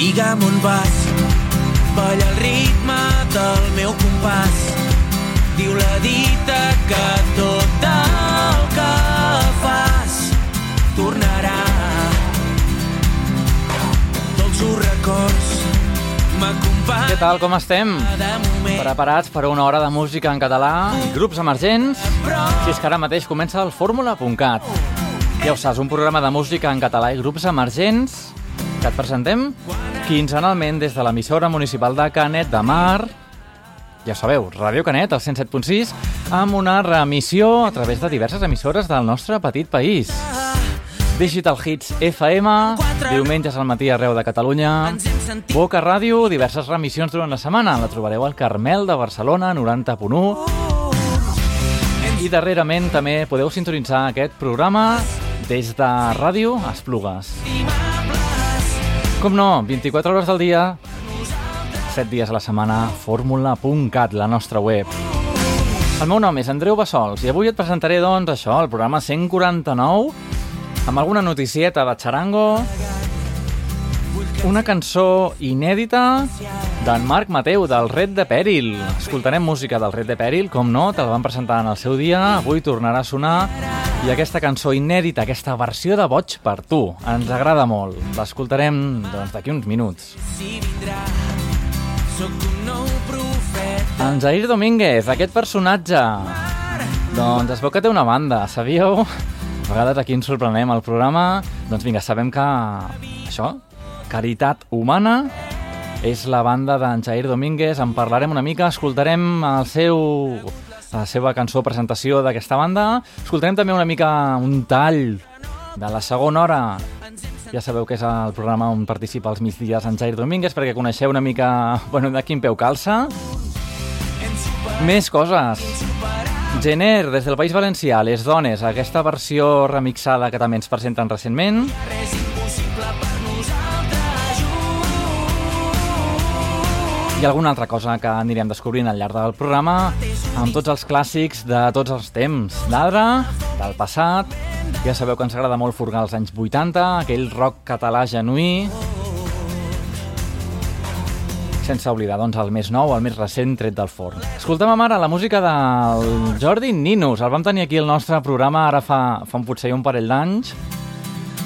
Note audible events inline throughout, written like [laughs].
Digue'm on vas, balla el ritme del meu compàs. Diu la dita que tot el que fas tornarà. Dolços records Què tal, com estem? Preparats per una hora de música en català i grups emergents? Si és que ara mateix comença el fórmula.cat. Ja ho saps, un programa de música en català i grups emergents que et presentem quinzenalment des de l'emissora municipal de Canet de Mar, ja sabeu, Ràdio Canet, al 107.6, amb una reemissió a través de diverses emissores del nostre petit país. Digital Hits FM, diumenges al matí arreu de Catalunya, Boca Ràdio, diverses remissions durant la setmana. La trobareu al Carmel de Barcelona, 90.1. I darrerament també podeu sintonitzar aquest programa des de Ràdio Esplugues. Com no, 24 hores del dia, 7 dies a la setmana, fórmula.cat, la nostra web. El meu nom és Andreu Bassols i avui et presentaré, doncs, això, el programa 149, amb alguna noticieta de xarango, una cançó inèdita d'en Marc Mateu, del Red de Pèril. Escoltarem música del Red de Pèril, com no, te la van presentar en el seu dia, avui tornarà a sonar, i aquesta cançó inèdita, aquesta versió de Boig per tu, ens agrada molt. L'escoltarem, doncs, uns minuts. si vindrà. Un nou profeta. En Jair Domínguez, aquest personatge, doncs es veu que té una banda, sabíeu? A vegades aquí ens sorprenem al programa. Doncs vinga, sabem que això, Caritat Humana, és la banda d'en Jair Domínguez. En parlarem una mica, escoltarem el seu, la seva cançó presentació d'aquesta banda. Escoltarem també una mica un tall de la segona hora ja sabeu que és el programa on participa els migdies en Jair Domínguez perquè coneixeu una mica bueno, de quin peu calça. Més coses. Gener, des del País Valencià, Les Dones, aquesta versió remixada que també ens presenten recentment. Res I alguna altra cosa que anirem descobrint al llarg del programa amb tots els clàssics de tots els temps, d'ara, del passat. Ja sabeu que ens agrada molt furgar els anys 80, aquell rock català genuí. Sense oblidar, doncs, el més nou, el més recent tret del forn. Escoltàvem ara la música del Jordi Ninus. El vam tenir aquí al nostre programa ara fa, fa potser un parell d'anys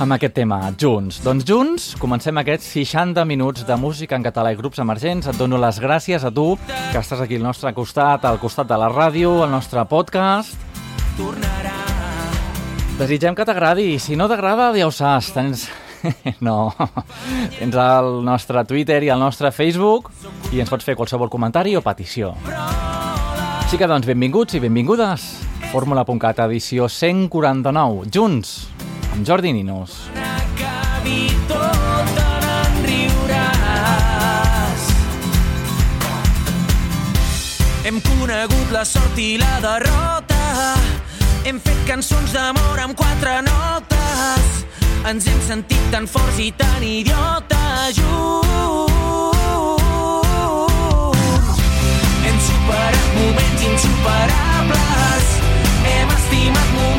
amb aquest tema, Junts. Doncs junts, comencem aquests 60 minuts de música en català i grups emergents. Et dono les gràcies a tu, que estàs aquí al nostre costat, al costat de la ràdio, al nostre podcast. tornarà. Desitgem que t'agradi. Si no t'agrada, ja ho saps. Tens... [laughs] No. Tens el nostre Twitter i el nostre Facebook i ens pots fer qualsevol comentari o petició. Així que, doncs, benvinguts i benvingudes. Fórmula.cat, edició 149. Junts, amb Jordi riuràs. Hem conegut la sort i la derrota, hem fet cançons d'amor amb quatre notes, ens hem sentit tan forts i tan idiotes junts. Hem superat moments insuperables, hem estimat moments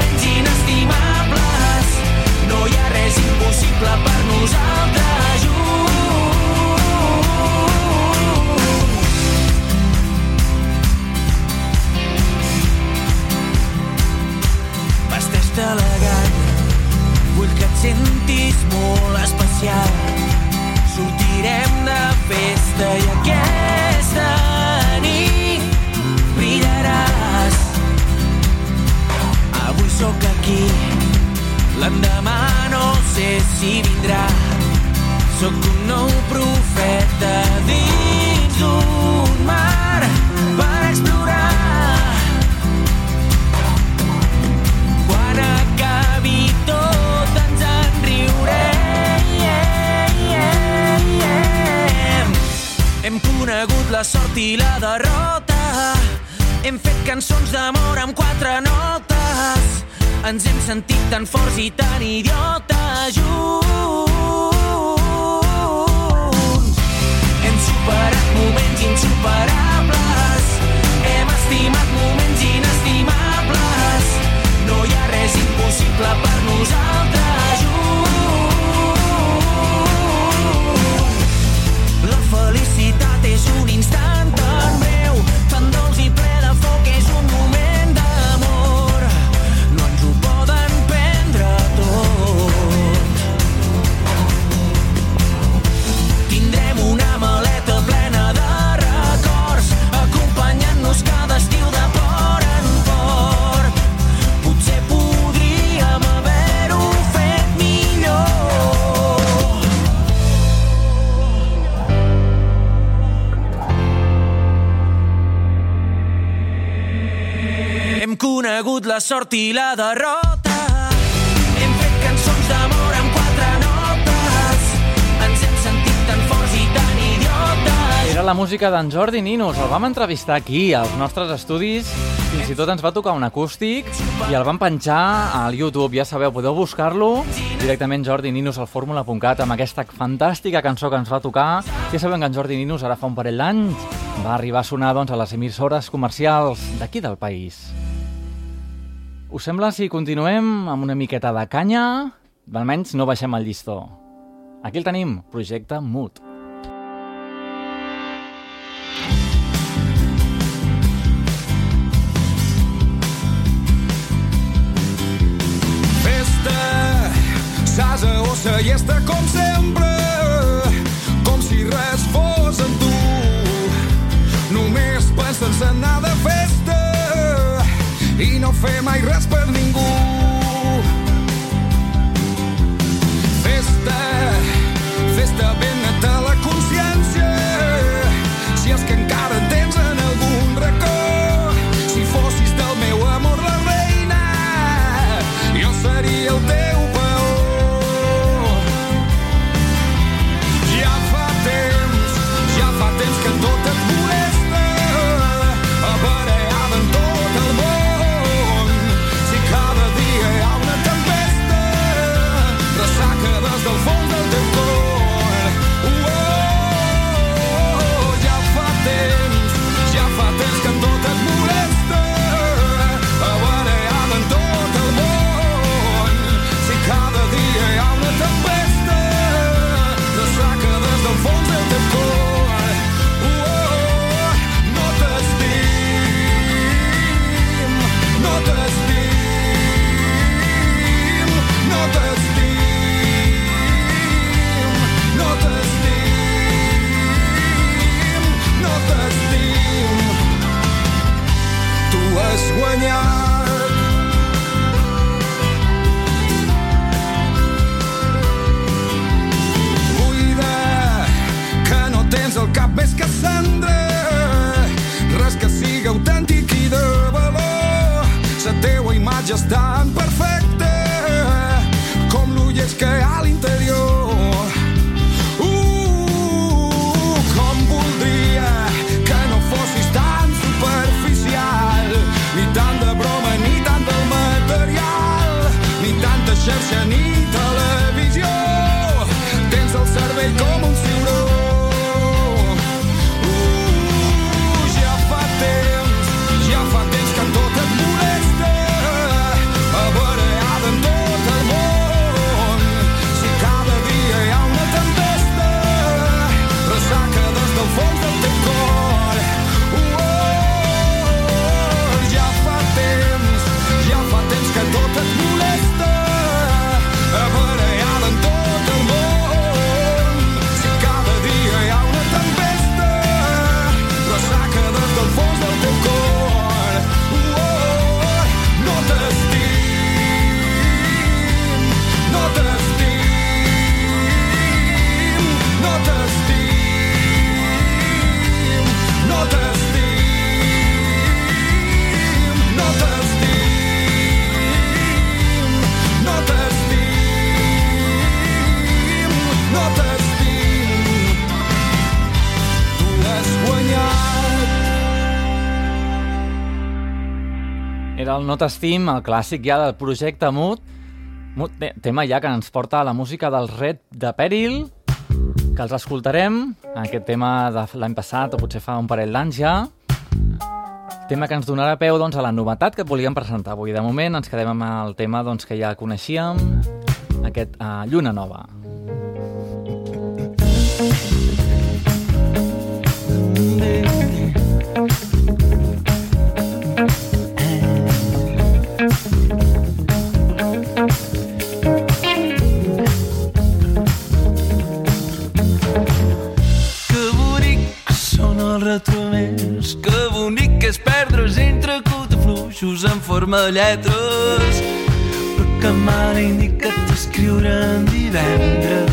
conegut la sort i la derrota. Hem fet cançons d'amor amb quatre notes. Ens hem sentit tan forts i tan idiotes. Era la música d'en Jordi Ninos. El vam entrevistar aquí, als nostres estudis. Fins i tot ens va tocar un acústic i el vam penjar al YouTube. Ja sabeu, podeu buscar-lo directament Jordi Ninos al fórmula.cat amb aquesta fantàstica cançó que ens va tocar. Ja sabem que en Jordi Ninos ara fa un parell d'anys va arribar a sonar doncs, a les emissores comercials d'aquí del país. Us sembla si continuem amb una miqueta de canya? Almenys no baixem el llistó. Aquí el tenim, projecte s'asa o llesta com sempre, com si res fos en tu. Només pensen en anar de festa i no fer mai res per ningú. Festa, festa ben El No t'estim, el clàssic ja del projecte. Mood te- tema ja que ens porta a la música del Red de Peril, que els escoltarem, aquest tema de l'any passat o potser fa un parell d'anys ja. Tema que ens donarà peu doncs, a la novetat que et volíem presentar avui. De moment ens quedem amb el tema doncs, que ja coneixíem, aquest uh, Lluna Nova. Que són els retromers, que bonic és perdre's entre cotafluixos en forma de lletres. Però que m'han indicat d'escriure en divendres.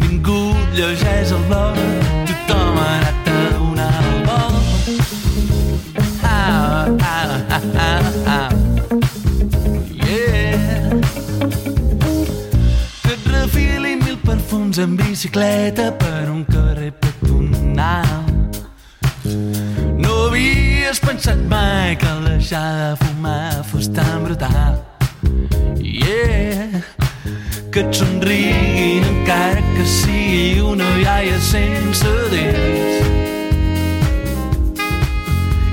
Ningú llegeix el blog, tothom ha anat a donar el vol. Ah, junts en bicicleta per un carrer peatonal. No havies pensat mai que deixar de fumar fos tan brutal. Yeah, que et somriguin encara que sigui una iaia sense dents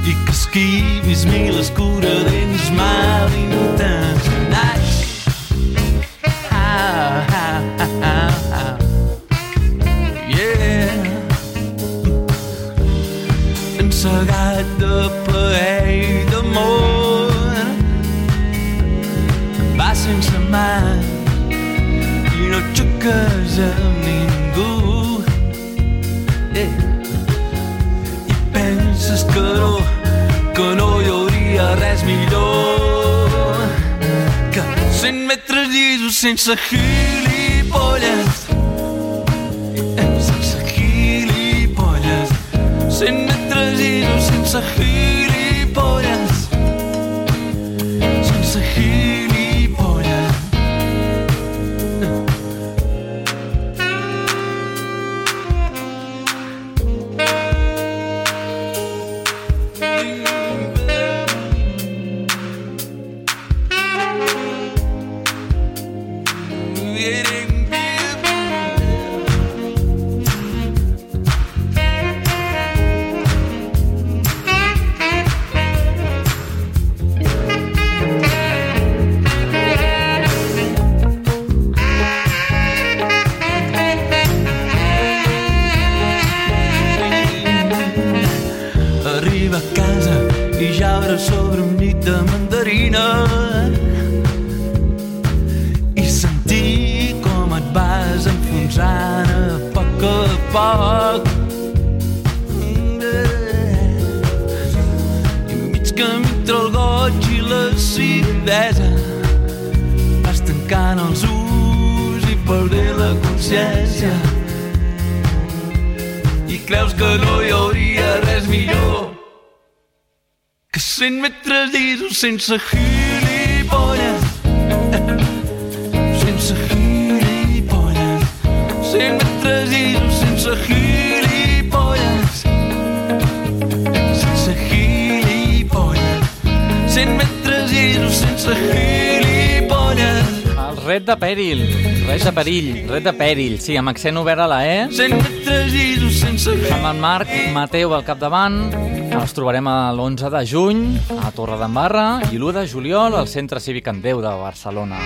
i que esquivis mil escuradents mal llisos sense gilipolles creus que no hi hauria res millor que 100 metres llisos sense gilipolles? Sense gilipolles. 100 metres llisos sense gilipolles. Sense gilipolles. 100 metres llisos sense gilipolles red de pèril, red de perill, red de pèrill, sí, amb accent obert a la E, 100 metres llisos sense amb en Marc Mateu al capdavant. Els trobarem l'11 de juny a Torredembarra i l'1 de juliol al Centre Cívic Andeu de Barcelona.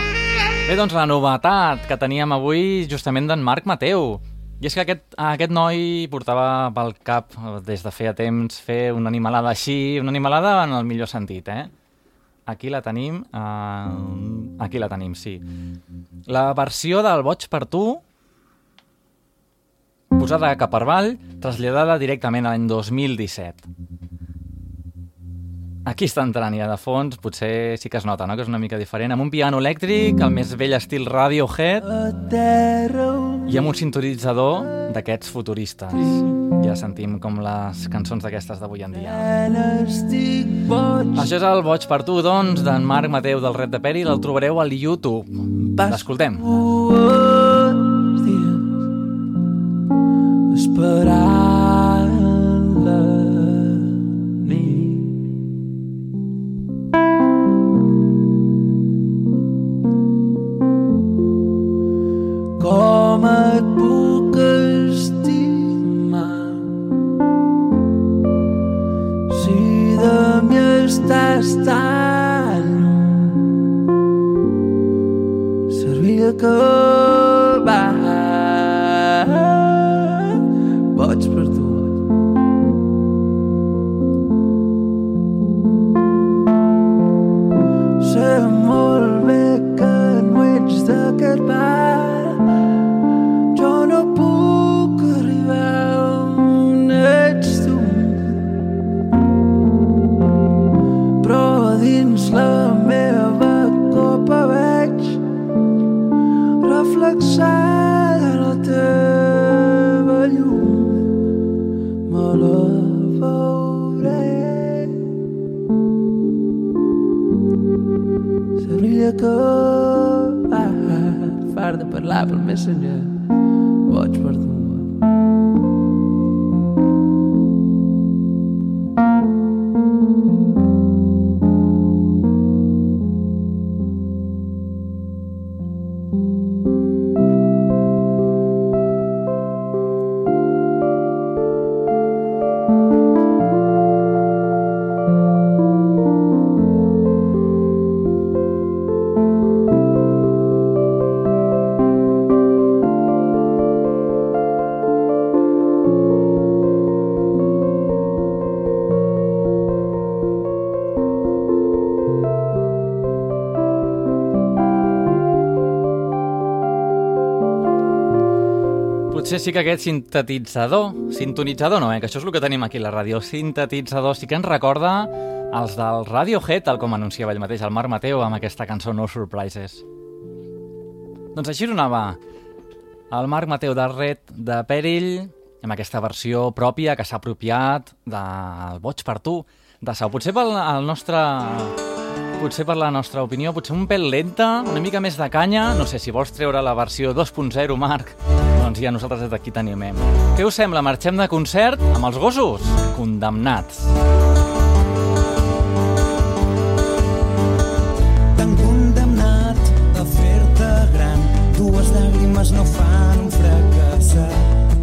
Bé, doncs la novetat que teníem avui justament d'en Marc Mateu. I és que aquest, aquest noi portava pel cap des de feia temps fer una animalada així, una animalada en el millor sentit, eh? Aquí la tenim, uh, aquí la tenim, sí. La versió del Boig per tu, posada cap per avall, traslladada directament a l'any 2017. Aquí està entrant ja de fons, potser sí que es nota, no? que és una mica diferent, amb un piano elèctric, el més vell estil Radiohead, i amb un sintonitzador d'aquests futuristes. Ja sentim com les cançons d'aquestes d'avui en dia. Això és el Boig per tu, doncs, d'en Marc Mateu del Red de Peri, el trobareu al YouTube. L'escoltem. esperant la nit. Com et estàs tan? Servia que Sí que aquest sintetitzador, sintonitzador no, eh? que això és el que tenim aquí a la ràdio, sintetitzador sí que ens recorda els del Radiohead, tal com anunciava ell mateix, el Marc Mateu, amb aquesta cançó No Surprises. Doncs així sonava el Marc Mateu de Red de Perill, amb aquesta versió pròpia que s'ha apropiat del Boig per tu, de Sau. Potser pel el nostre potser per la nostra opinió, potser un pèl lenta, una mica més de canya. No sé, si vols treure la versió 2.0, Marc, doncs ja nosaltres des d'aquí t'animem. Què us sembla? Marxem de concert amb els gossos? Condemnats. T'han condemnat a fer-te gran. Dues llàgrimes no fan un fracassat.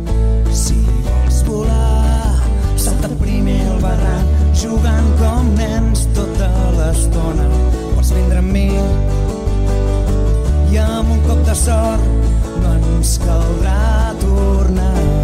Si vols volar, salta primer al barranc, jugant com nens tota l'estona. Pots vindre amb mi i amb un cop de sort ens caldrà tornar.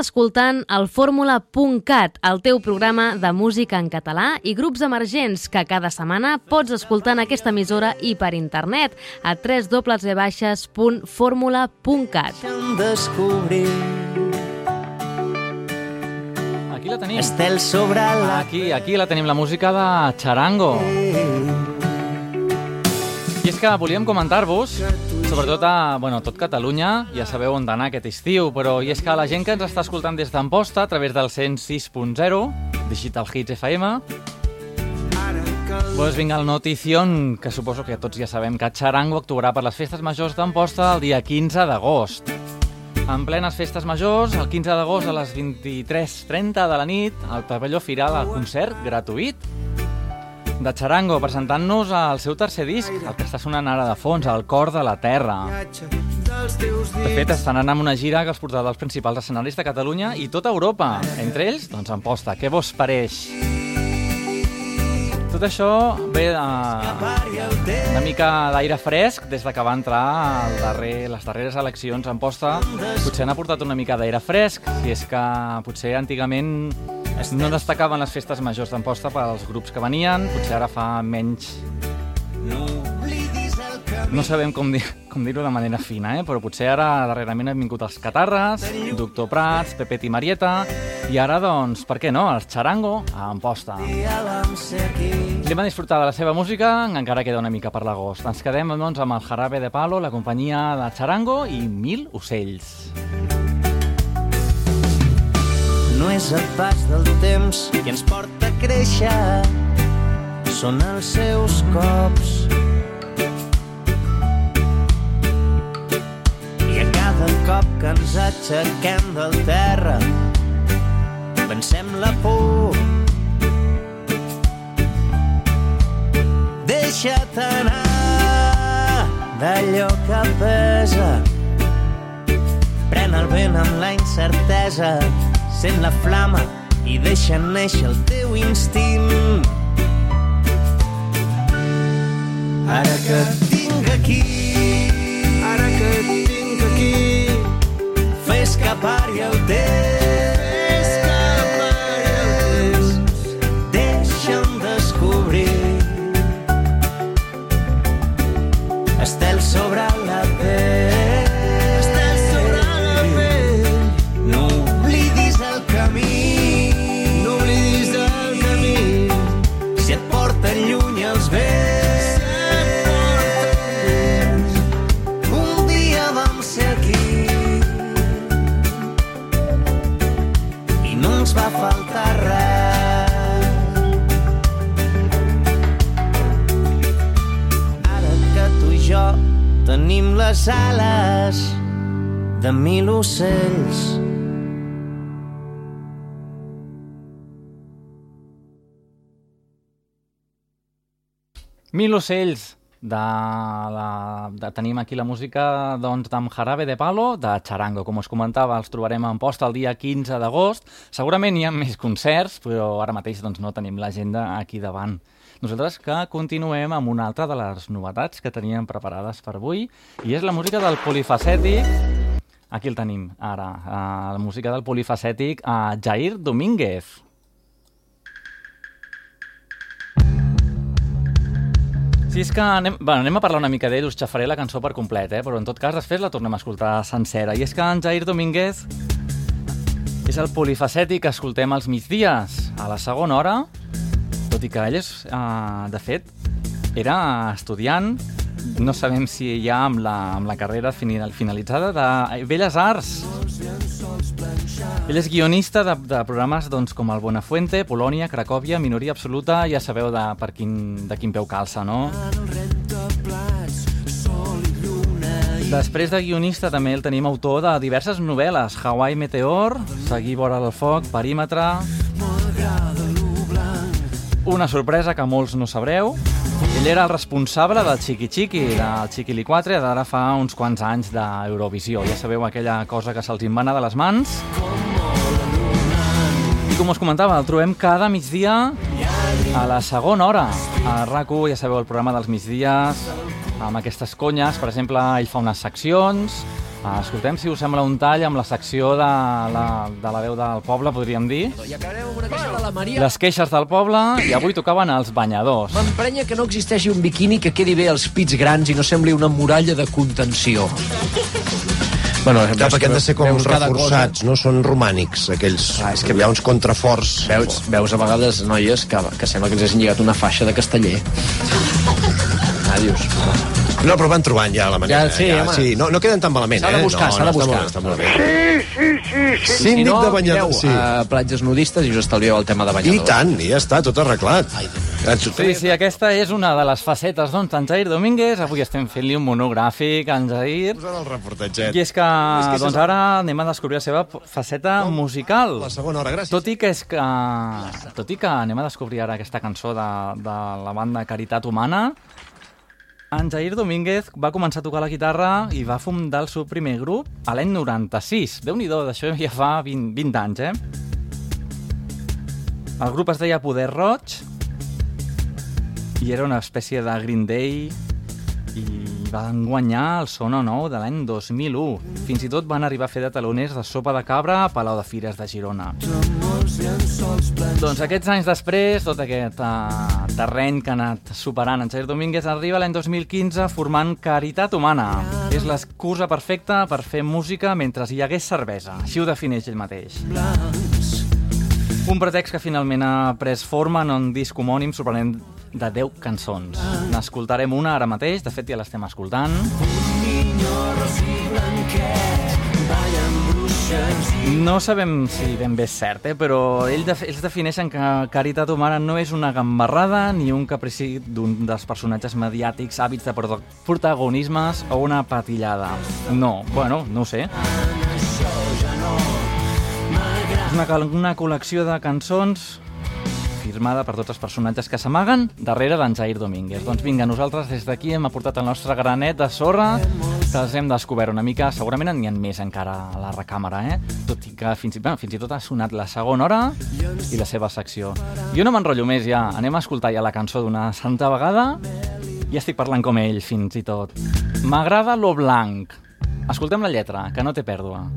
Escoltant el Fórmula.cat, el teu programa de música en català i grups emergents que cada setmana pots escoltar en aquesta emissora i per internet a descobrir Aquí la tenim. estel sobre la... Aquí, aquí la tenim, la música de Charango. I és que volíem comentar-vos, sobretot a bueno, tot Catalunya, ja sabeu on anar aquest estiu, però i és que la gent que ens està escoltant des d'Amposta, a través del 106.0, Digital Hits FM, pues vinga el notición, que suposo que tots ja sabem que Charango actuarà per les festes majors d'Amposta el dia 15 d'agost. En plenes festes majors, el 15 d'agost a les 23.30 de la nit, al pavelló Firal, al concert gratuït. De Charango, presentant-nos el seu tercer disc, el que està sonant ara de fons, El cor de la terra. De fet, estan anant amb una gira que els portarà dels principals escenaris de Catalunya i tota Europa. Entre ells, doncs, Amposta. Què vos pareix? Tot això ve de, una mica d'aire fresc des de que va entrar el darrer, les darreres eleccions a Amposta. Potser han aportat una mica d'aire fresc, i és que potser antigament no destacaven les festes majors d'Amposta pels grups que venien, potser ara fa menys no sabem com, dir, com dir-ho de manera fina, eh? però potser ara darrerament han vingut els Catarres, Doctor Prats, Pepet i Marieta, i ara, doncs, per què no, els Charango a Amposta. Anem a disfrutar de la seva música, encara queda una mica per l'agost. Ens quedem, doncs, amb el Jarabe de Palo, la companyia de Charango i Mil Ocells. No és el pas del temps que ens porta a créixer, són els seus cops. I a cada cop que ens aixequem del terra, pensem la por. Deixa't anar d'allò que pesa, Pren el vent amb la incertesa, sent la flama i deixa néixer el teu instint. Ara que et tinc aquí, ara que et tinc aquí, fes que pari el temps. Mil ocells de la, de, tenim aquí la música doncs, d'en Jarabe de Palo, de Charango. Com us comentava, els trobarem en posta el dia 15 d'agost. Segurament hi ha més concerts, però ara mateix doncs, no tenim l'agenda aquí davant. Nosaltres que continuem amb una altra de les novetats que teníem preparades per avui, i és la música del polifacètic Aquí el tenim, ara. Uh, la música del polifacètic a uh, Jair Domínguez. Si és que anem, bueno, anem a parlar una mica d'ell, us xafaré la cançó per complet, eh? però en tot cas després la tornem a escoltar sencera. I és que en Jair Domínguez és el polifacètic que escoltem als migdies, a la segona hora, tot i que ell és, eh, de fet, era estudiant, no sabem si ja amb la, amb la carrera final, finalitzada, de Belles Arts. Ell és guionista de, de programes doncs, com el Bonafuente, Polònia, Cracòvia, Minoria Absoluta, ja sabeu de, per quin, de quin peu calça, no? Després de guionista també el tenim autor de diverses novel·les, Hawaii Meteor, Seguir vora del foc, Perímetre... Una sorpresa que molts no sabreu. Ell era el responsable del Chiqui Chiqui, del Chiquili 4, d'ara fa uns quants anys d'Eurovisió. Ja sabeu aquella cosa que se'ls invana de les mans. Com us comentava, el trobem cada migdia a la segona hora. A RAC1, ja sabeu, el programa dels migdies, amb aquestes conyes. Per exemple, ell fa unes seccions. Ah, Escoltem, si us sembla, un tall amb la secció de la, de la veu del poble, podríem dir. I acabarem amb una queixa de la Maria. Les queixes del poble, i avui tocaven els banyadors. M'emprenya que no existeixi un biquini que quedi bé als pits grans i no sembli una muralla de contenció. Bueno, Clar, perquè han de ser com reforçats, no? Són romànics, aquells. Ah, és que- Hi ha uns contraforts. Veus, veus a vegades noies que, que sembla que ens hagin lligat una faixa de casteller. Adiós. No, però van trobant ja la manera. Ja, sí, home. sí. No, no queden tan malament, S'ha eh? de buscar, no, s'ha de no, està buscar. molt bé, Està molt bé. Síndic si no, de banyador, mireu, sí. a platges nudistes i us estalvieu el tema de I banyadors. tant, i ja està, tot arreglat. Sí, sí, aquesta és una de les facetes doncs, d'en Jair Domínguez. Avui estem fent-li un monogràfic a en Jair. Posant el reportatget. I és que, És que és doncs el- ara anem a descobrir la seva faceta musical. La segona hora, gràcies. Tot i que és que... Tot i que anem a descobrir ara aquesta cançó de, de la banda Caritat Humana, en Jair Domínguez va començar a tocar la guitarra i va fundar el seu primer grup a l'any 96. Déu-n'hi-do, d'això ja fa 20, 20 anys, eh? El grup es deia Poder Roig i era una espècie de Green Day i van guanyar el Sono Nou de l'any 2001. Fins i tot van arribar a fer de taloners de sopa de cabra a Palau de Fires de Girona. Doncs aquests anys després, tot aquest uh, terreny que ha anat superant en Jair Domínguez arriba l'any 2015 formant Caritat Humana. És l'excusa perfecta per fer música mentre hi hagués cervesa. Així ho defineix ell mateix. Un pretext que finalment ha pres forma en un disc homònim sorprenent de 10 cançons. N'escoltarem una ara mateix, de fet ja l'estem escoltant. No sabem si ben bé és cert, eh? però ell de, ells defineixen que Caritat Humana no és una gambarrada ni un caprici d'un dels personatges mediàtics hàbits de protagonismes o una patillada. No, bueno, no ho sé. És una, una col·lecció de cançons firmada per tots els personatges que s'amaguen darrere d'en Jair Domínguez. Doncs vinga, nosaltres des d'aquí hem aportat el nostre granet de sorra que els hem descobert una mica. Segurament n'hi ha més encara a la recàmera, eh? Tot i que fins, i- bueno, fins i tot ha sonat la segona hora i la seva secció. Jo no m'enrotllo més ja. Anem a escoltar ja la cançó d'una santa vegada i estic parlant com ell, fins i tot. M'agrada lo blanc. Escoltem la lletra, que no té pèrdua.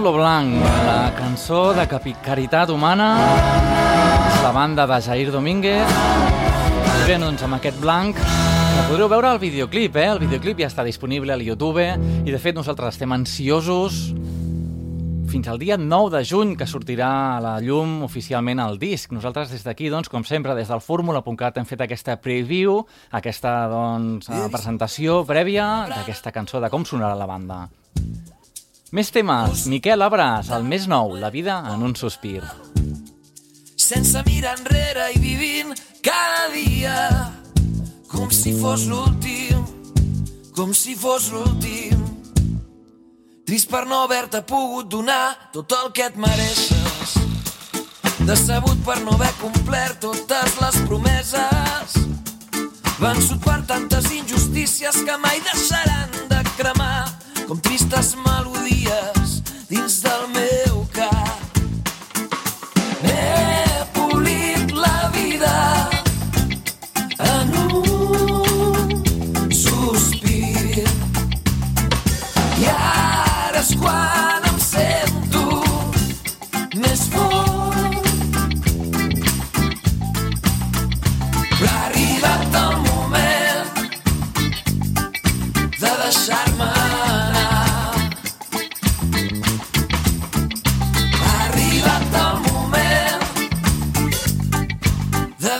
Lo blanc, la cançó de Caritat Humana, la banda de Jair Domínguez. I bé, doncs amb aquest blanc que podreu veure el videoclip, eh? El videoclip ja està disponible al YouTube i de fet nosaltres estem ansiosos fins al dia 9 de juny que sortirà a la llum oficialment el disc. Nosaltres des d'aquí, doncs, com sempre, des del fórmula.cat hem fet aquesta preview, aquesta doncs, presentació prèvia d'aquesta cançó de com sonarà la banda. Més temes. Miquel Abras, el més nou, La vida en un sospir. sense mirar enrere i vivint cada dia com si fos l'últim, com si fos l'últim. Trist per no haver-te pogut donar tot el que et mereixes. Decebut per no haver complert totes les promeses. Vençut per tantes injustícies que mai deixaran de cremar com tristes melodies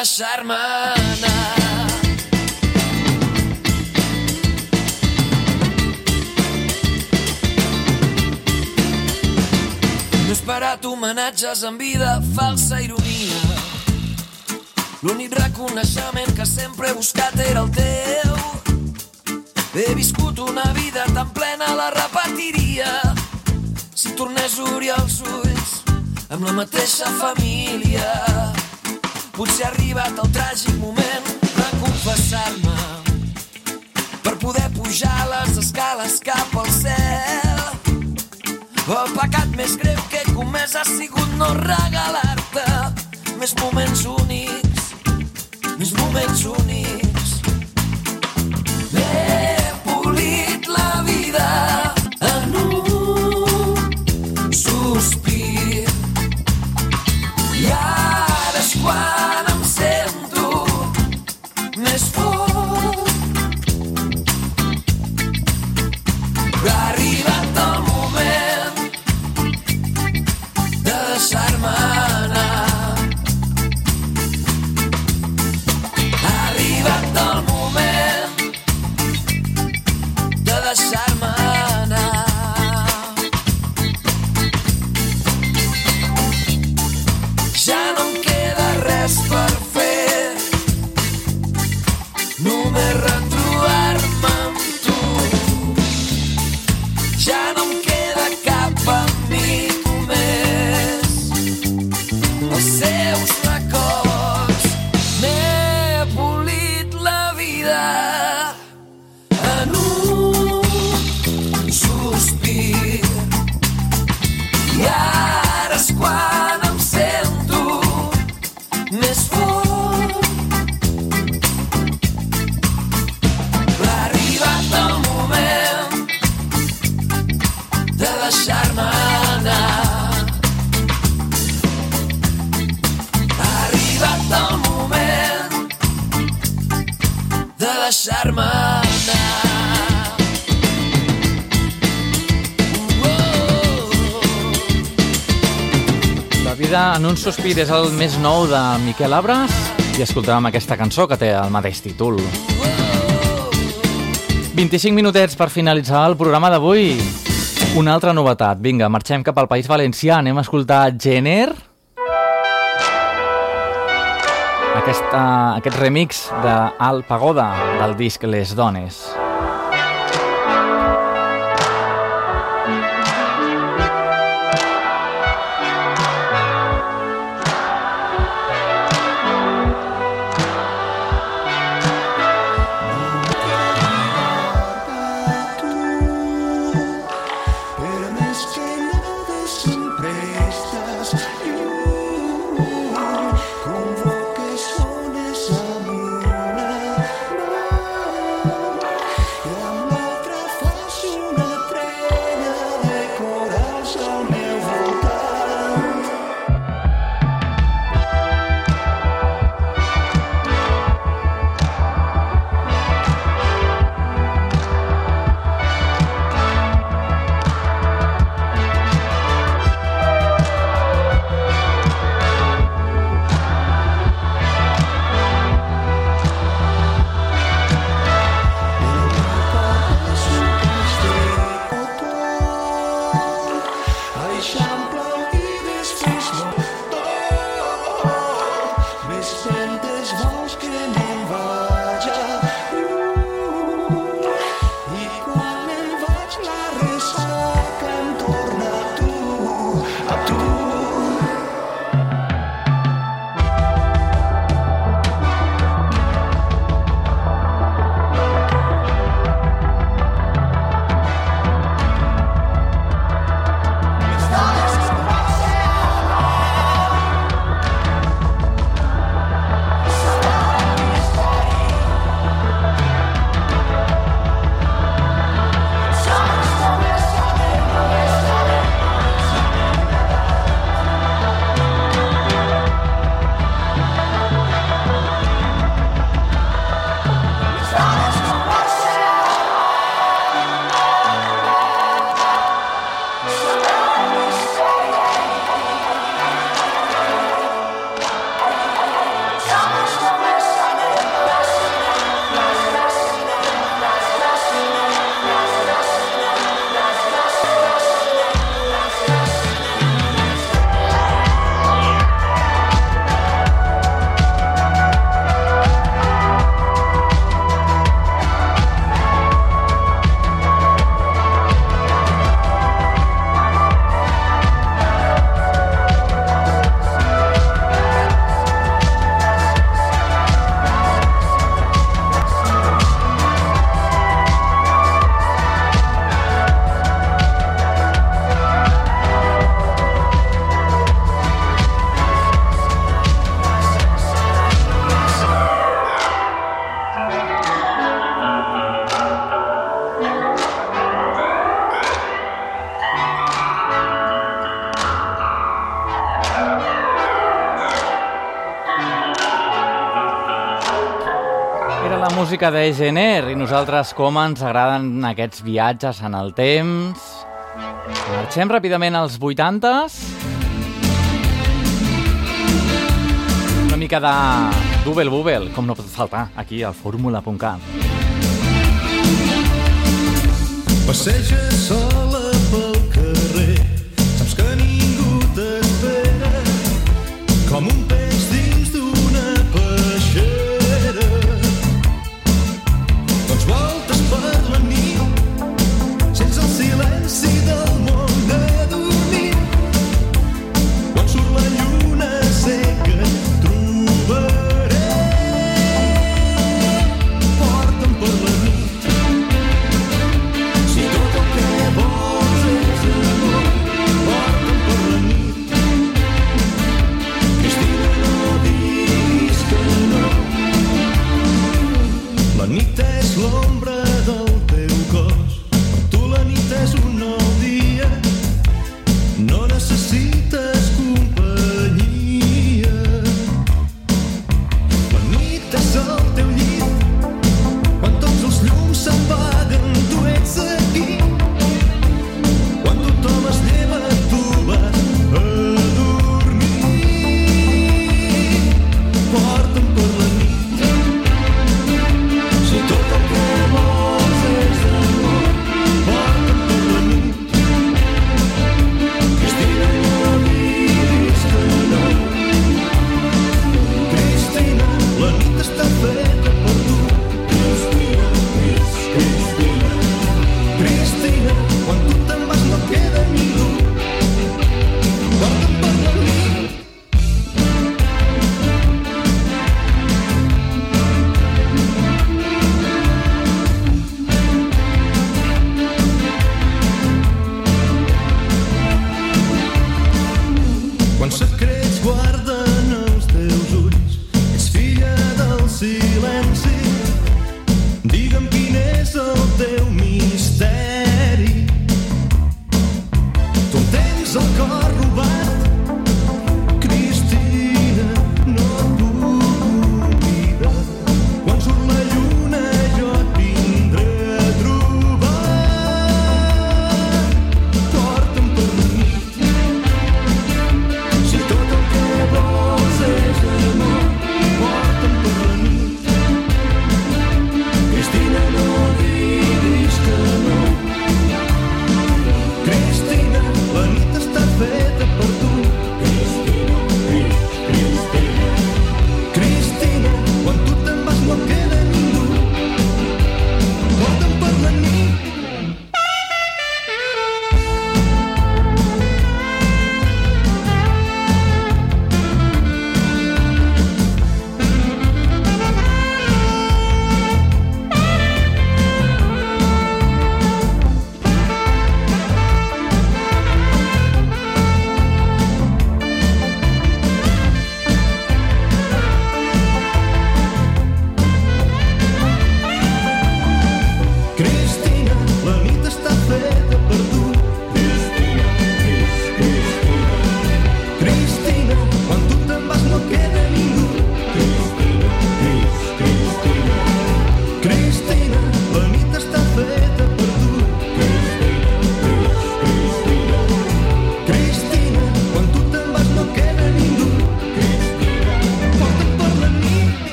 deixar-me anar. No he esperat homenatges en vida, falsa ironia. L'únic reconeixement que sempre he buscat era el teu. He viscut una vida tan plena, la repetiria. Si tornés a obrir els ulls amb la mateixa família. Potser ha arribat el tràgic moment de confessar-me per poder pujar les escales cap al cel. El pecat més greu que he comès ha sigut no regalar-te més moments únics, més moments únics. He polit la vida en un sospir i ara és quan vida en un sospir és el més nou de Miquel Abres i escoltàvem aquesta cançó que té el mateix títol. 25 minutets per finalitzar el programa d'avui. Una altra novetat. Vinga, marxem cap al País Valencià. Anem a escoltar Jenner. Aquesta, eh, aquest remix d'Al Pagoda del disc Les Dones. Les Dones. música de Gener i nosaltres com ens agraden aquests viatges en el temps. Marxem ràpidament als 80s. Una mica de Google Google, com no pot faltar aquí al fórmula.cat. Passeja sol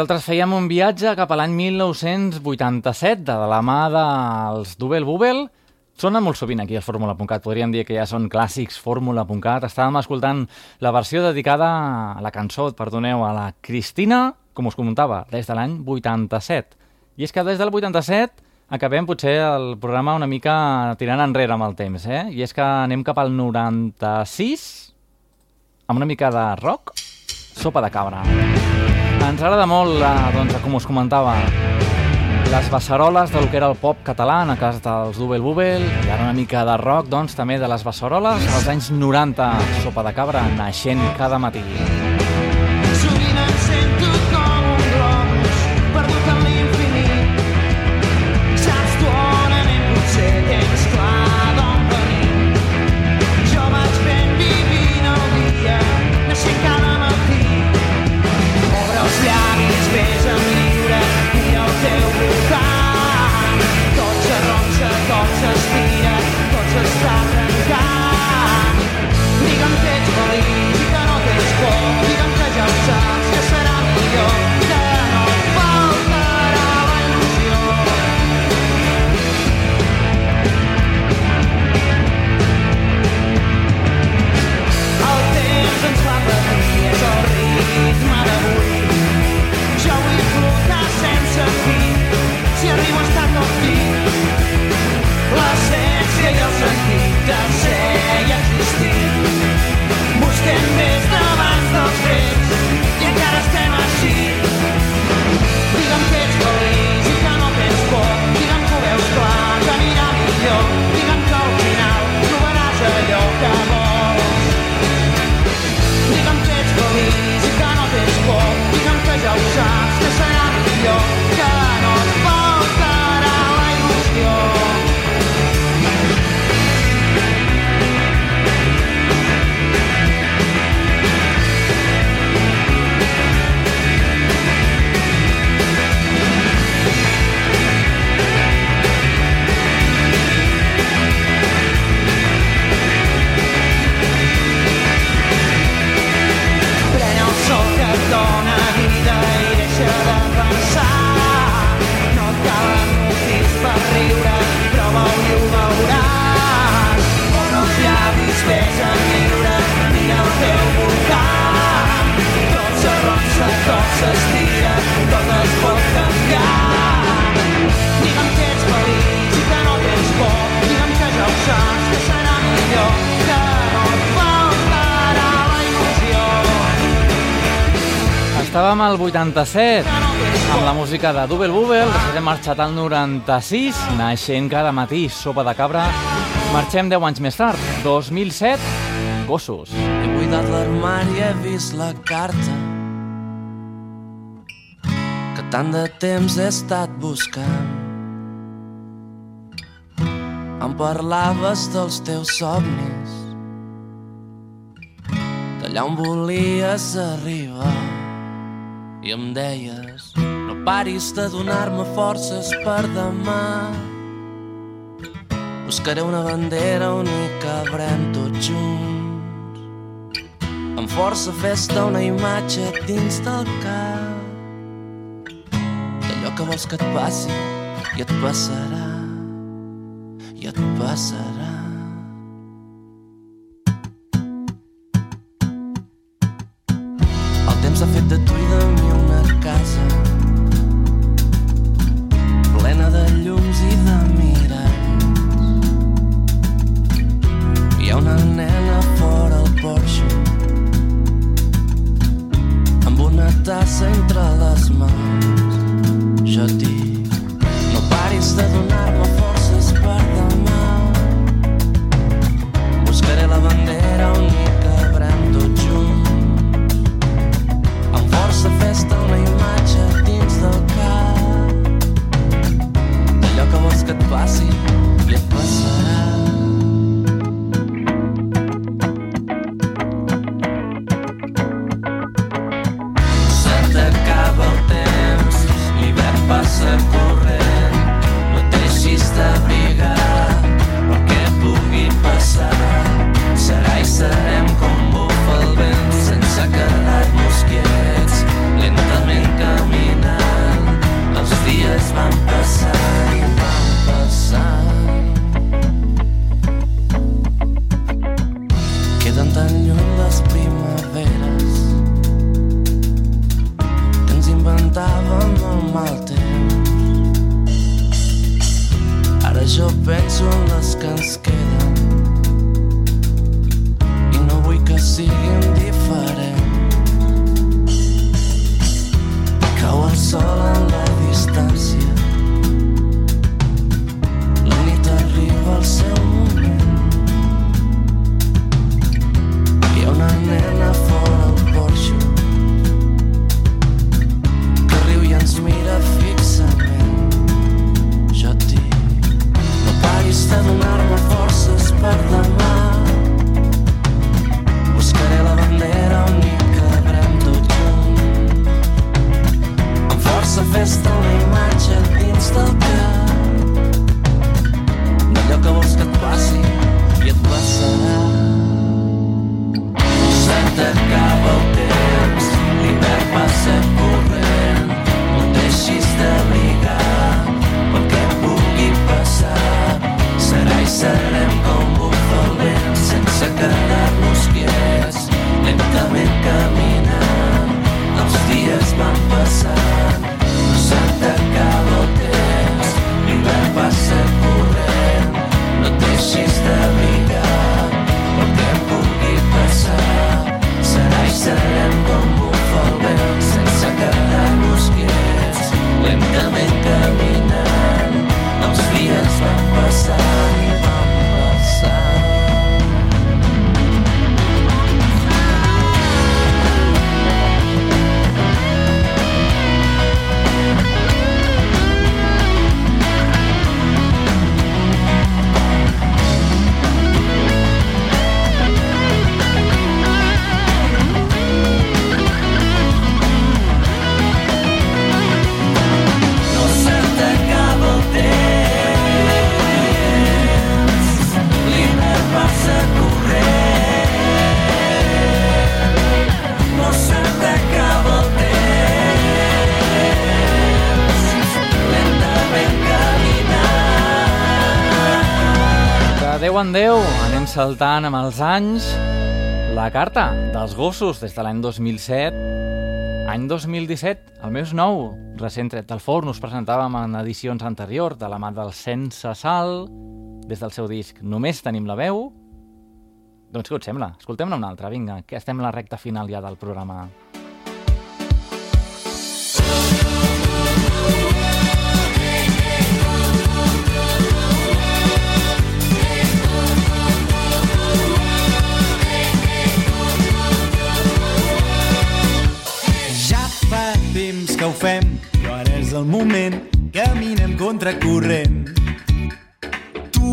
Nosaltres fèiem un viatge cap a l'any 1987 de la mà dels Dubel Bubel. Sonen molt sovint aquí al Fórmula.cat, podríem dir que ja són clàssics Fórmula.cat. Estàvem escoltant la versió dedicada a la cançó, perdoneu, a la Cristina, com us comentava, des de l'any 87. I és que des del 87 acabem potser el programa una mica tirant enrere amb el temps, eh? I és que anem cap al 96 amb una mica de rock, sopa de cabra. Ens agrada molt, eh, doncs, com us comentava, les beceroles del que era el pop català, en el cas dels Dubel Bubel, i ara una mica de rock, doncs, també de les beceroles, als anys 90, sopa de cabra, naixent cada matí. Sovint em sento 87 amb la música de Double Bubble, després hem marxat al 96, naixent cada matí, sopa de cabra. Marxem 10 anys més tard, 2007, gossos. He buidat l'armari, he vist la carta que tant de temps he estat buscant. Em parlaves dels teus somnis, d'allà on volies arribar. I em deies, no paris de donar-me forces per demà. Buscaré una bandera on hi cabrem tots junts. Amb força fes-te una imatge dins del cap d'allò que vols que et passi i et passarà i et passarà en Déu anem saltant amb els anys. La carta dels gossos des de l'any 2007. Any 2017, el més nou, recent tret del forn, us presentàvem en edicions anteriors de la mà del Sense Sal, des del seu disc Només tenim la veu. Doncs què us sembla? Escoltem-ne una altra, vinga, que estem a la recta final ja del programa. Temps que ho fem, però ara és el moment. Caminem contracorrent. Tu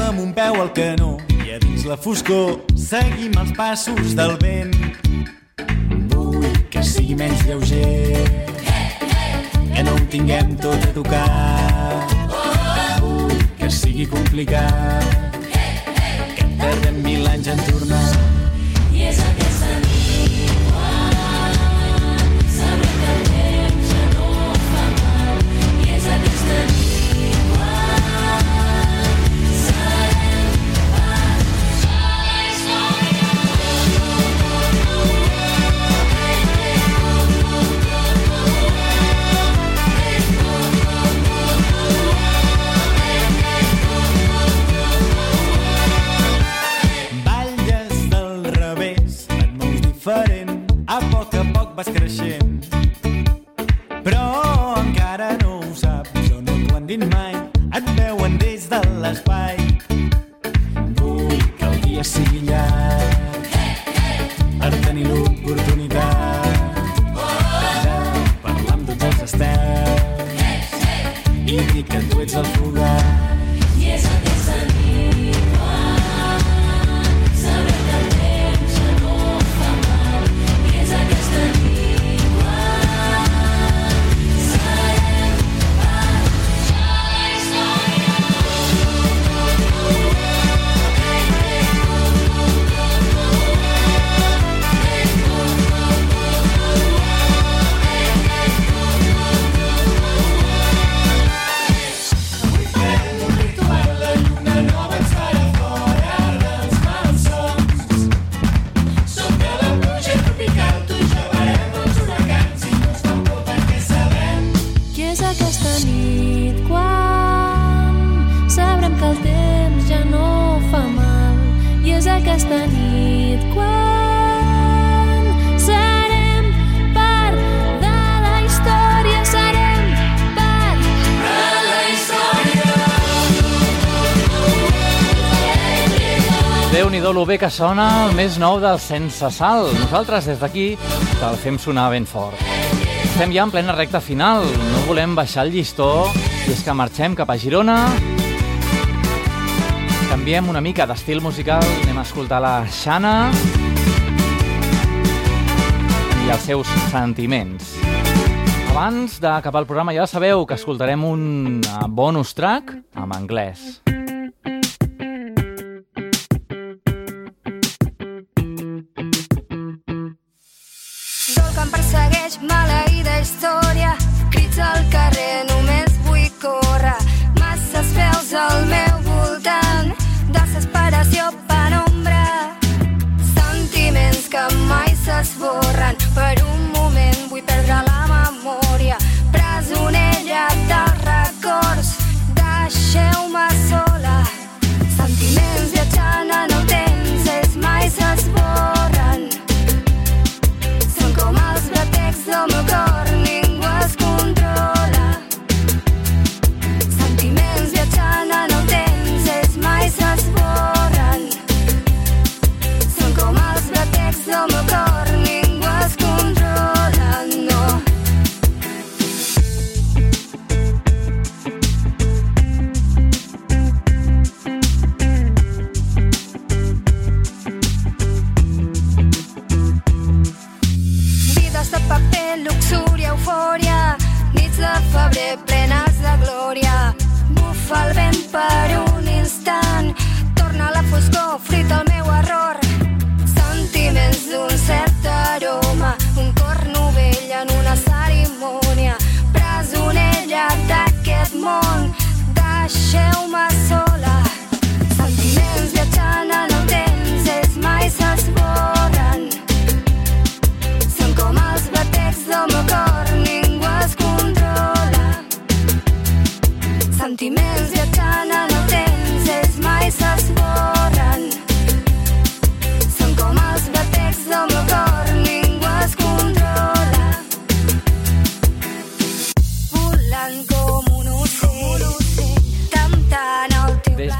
amb un peu al canó i a dins la foscor seguim els passos del vent. Vull que sigui menys lleuger, que no ho tinguem tot a tocar. Vull que sigui complicat, que tardem mil anys en tornar. Let's get Was geschehen? Bé que sona el més nou del Sense Sal. Nosaltres des d'aquí te'l fem sonar ben fort. Estem ja en plena recta final, no volem baixar el llistó i és que marxem cap a Girona. Canviem una mica d'estil musical, anem a escoltar la Xana i els seus sentiments. Abans d'acabar el programa ja sabeu que escoltarem un eh, bonus track en anglès.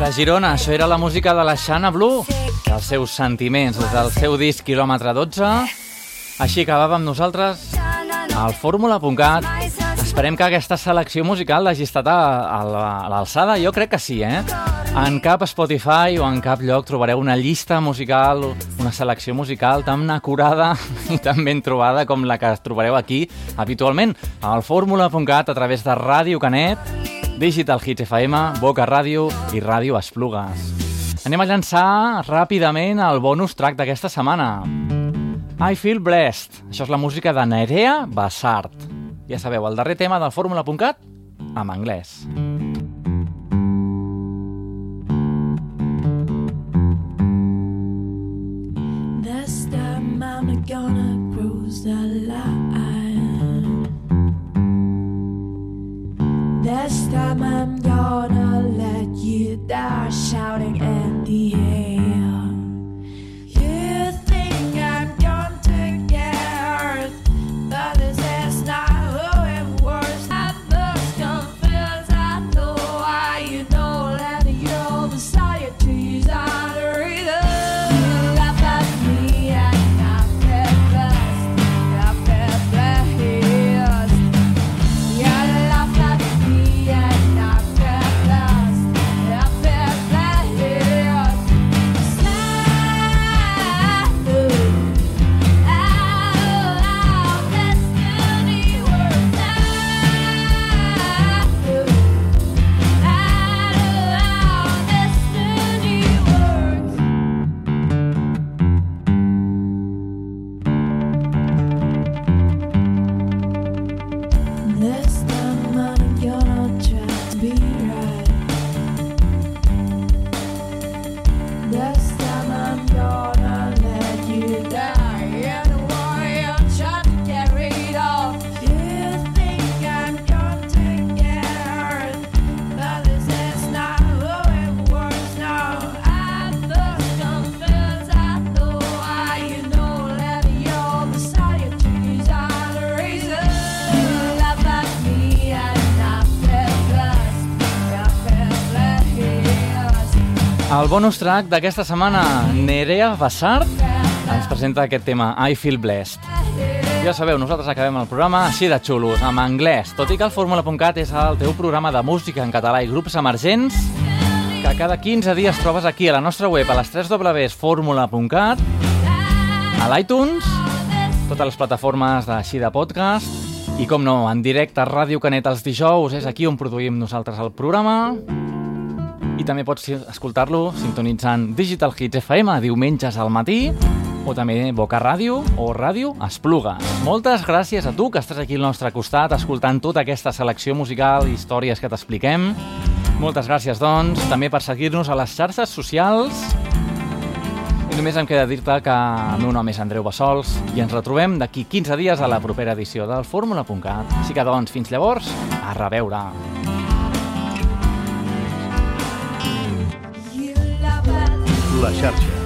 De Girona, això era la música de la Xana Blue, i els seus sentiments, des del seu disc quilòmetre 12. Així acabava amb nosaltres al fórmula.cat. Esperem que aquesta selecció musical hagi estat a l'alçada. Jo crec que sí, eh? En cap Spotify o en cap lloc trobareu una llista musical, una selecció musical tan acurada [laughs] i tan ben trobada com la que trobareu aquí habitualment al fórmula.cat a través de Ràdio Canet, Digital Hits FM, Boca Ràdio i Ràdio Esplugues. Anem a llançar ràpidament el bonus track d'aquesta setmana. I Feel Blessed. Això és la música de Nerea Bassart. Ja sabeu, el darrer tema del fórmula.cat en anglès. This time I'm gonna cruise the line. This time I'm gonna let you down, shouting at the air. Bonus track d'aquesta setmana, Nerea Bassart, ens presenta aquest tema, I Feel Blessed. Ja sabeu, nosaltres acabem el programa així de xulos, amb anglès, tot i que el Fórmula.cat és el teu programa de música en català i grups emergents que cada 15 dies trobes aquí a la nostra web a les 3 www.formula.cat a l'iTunes, totes les plataformes d'així de podcast i com no, en directe a Ràdio Canet els dijous és aquí on produïm nosaltres el programa i també pots escoltar-lo sintonitzant Digital Hits FM diumenges al matí o també Boca Ràdio o Ràdio Esplugues. Moltes gràcies a tu que estàs aquí al nostre costat escoltant tota aquesta selecció musical i històries que t'expliquem. Moltes gràcies, doncs, també per seguir-nos a les xarxes socials. I només em queda dir-te que el meu nom és Andreu Bassols i ens retrobem d'aquí 15 dies a la propera edició del Fórmula.cat. Així que, doncs, fins llavors, a reveure. Abdullah Sharjah.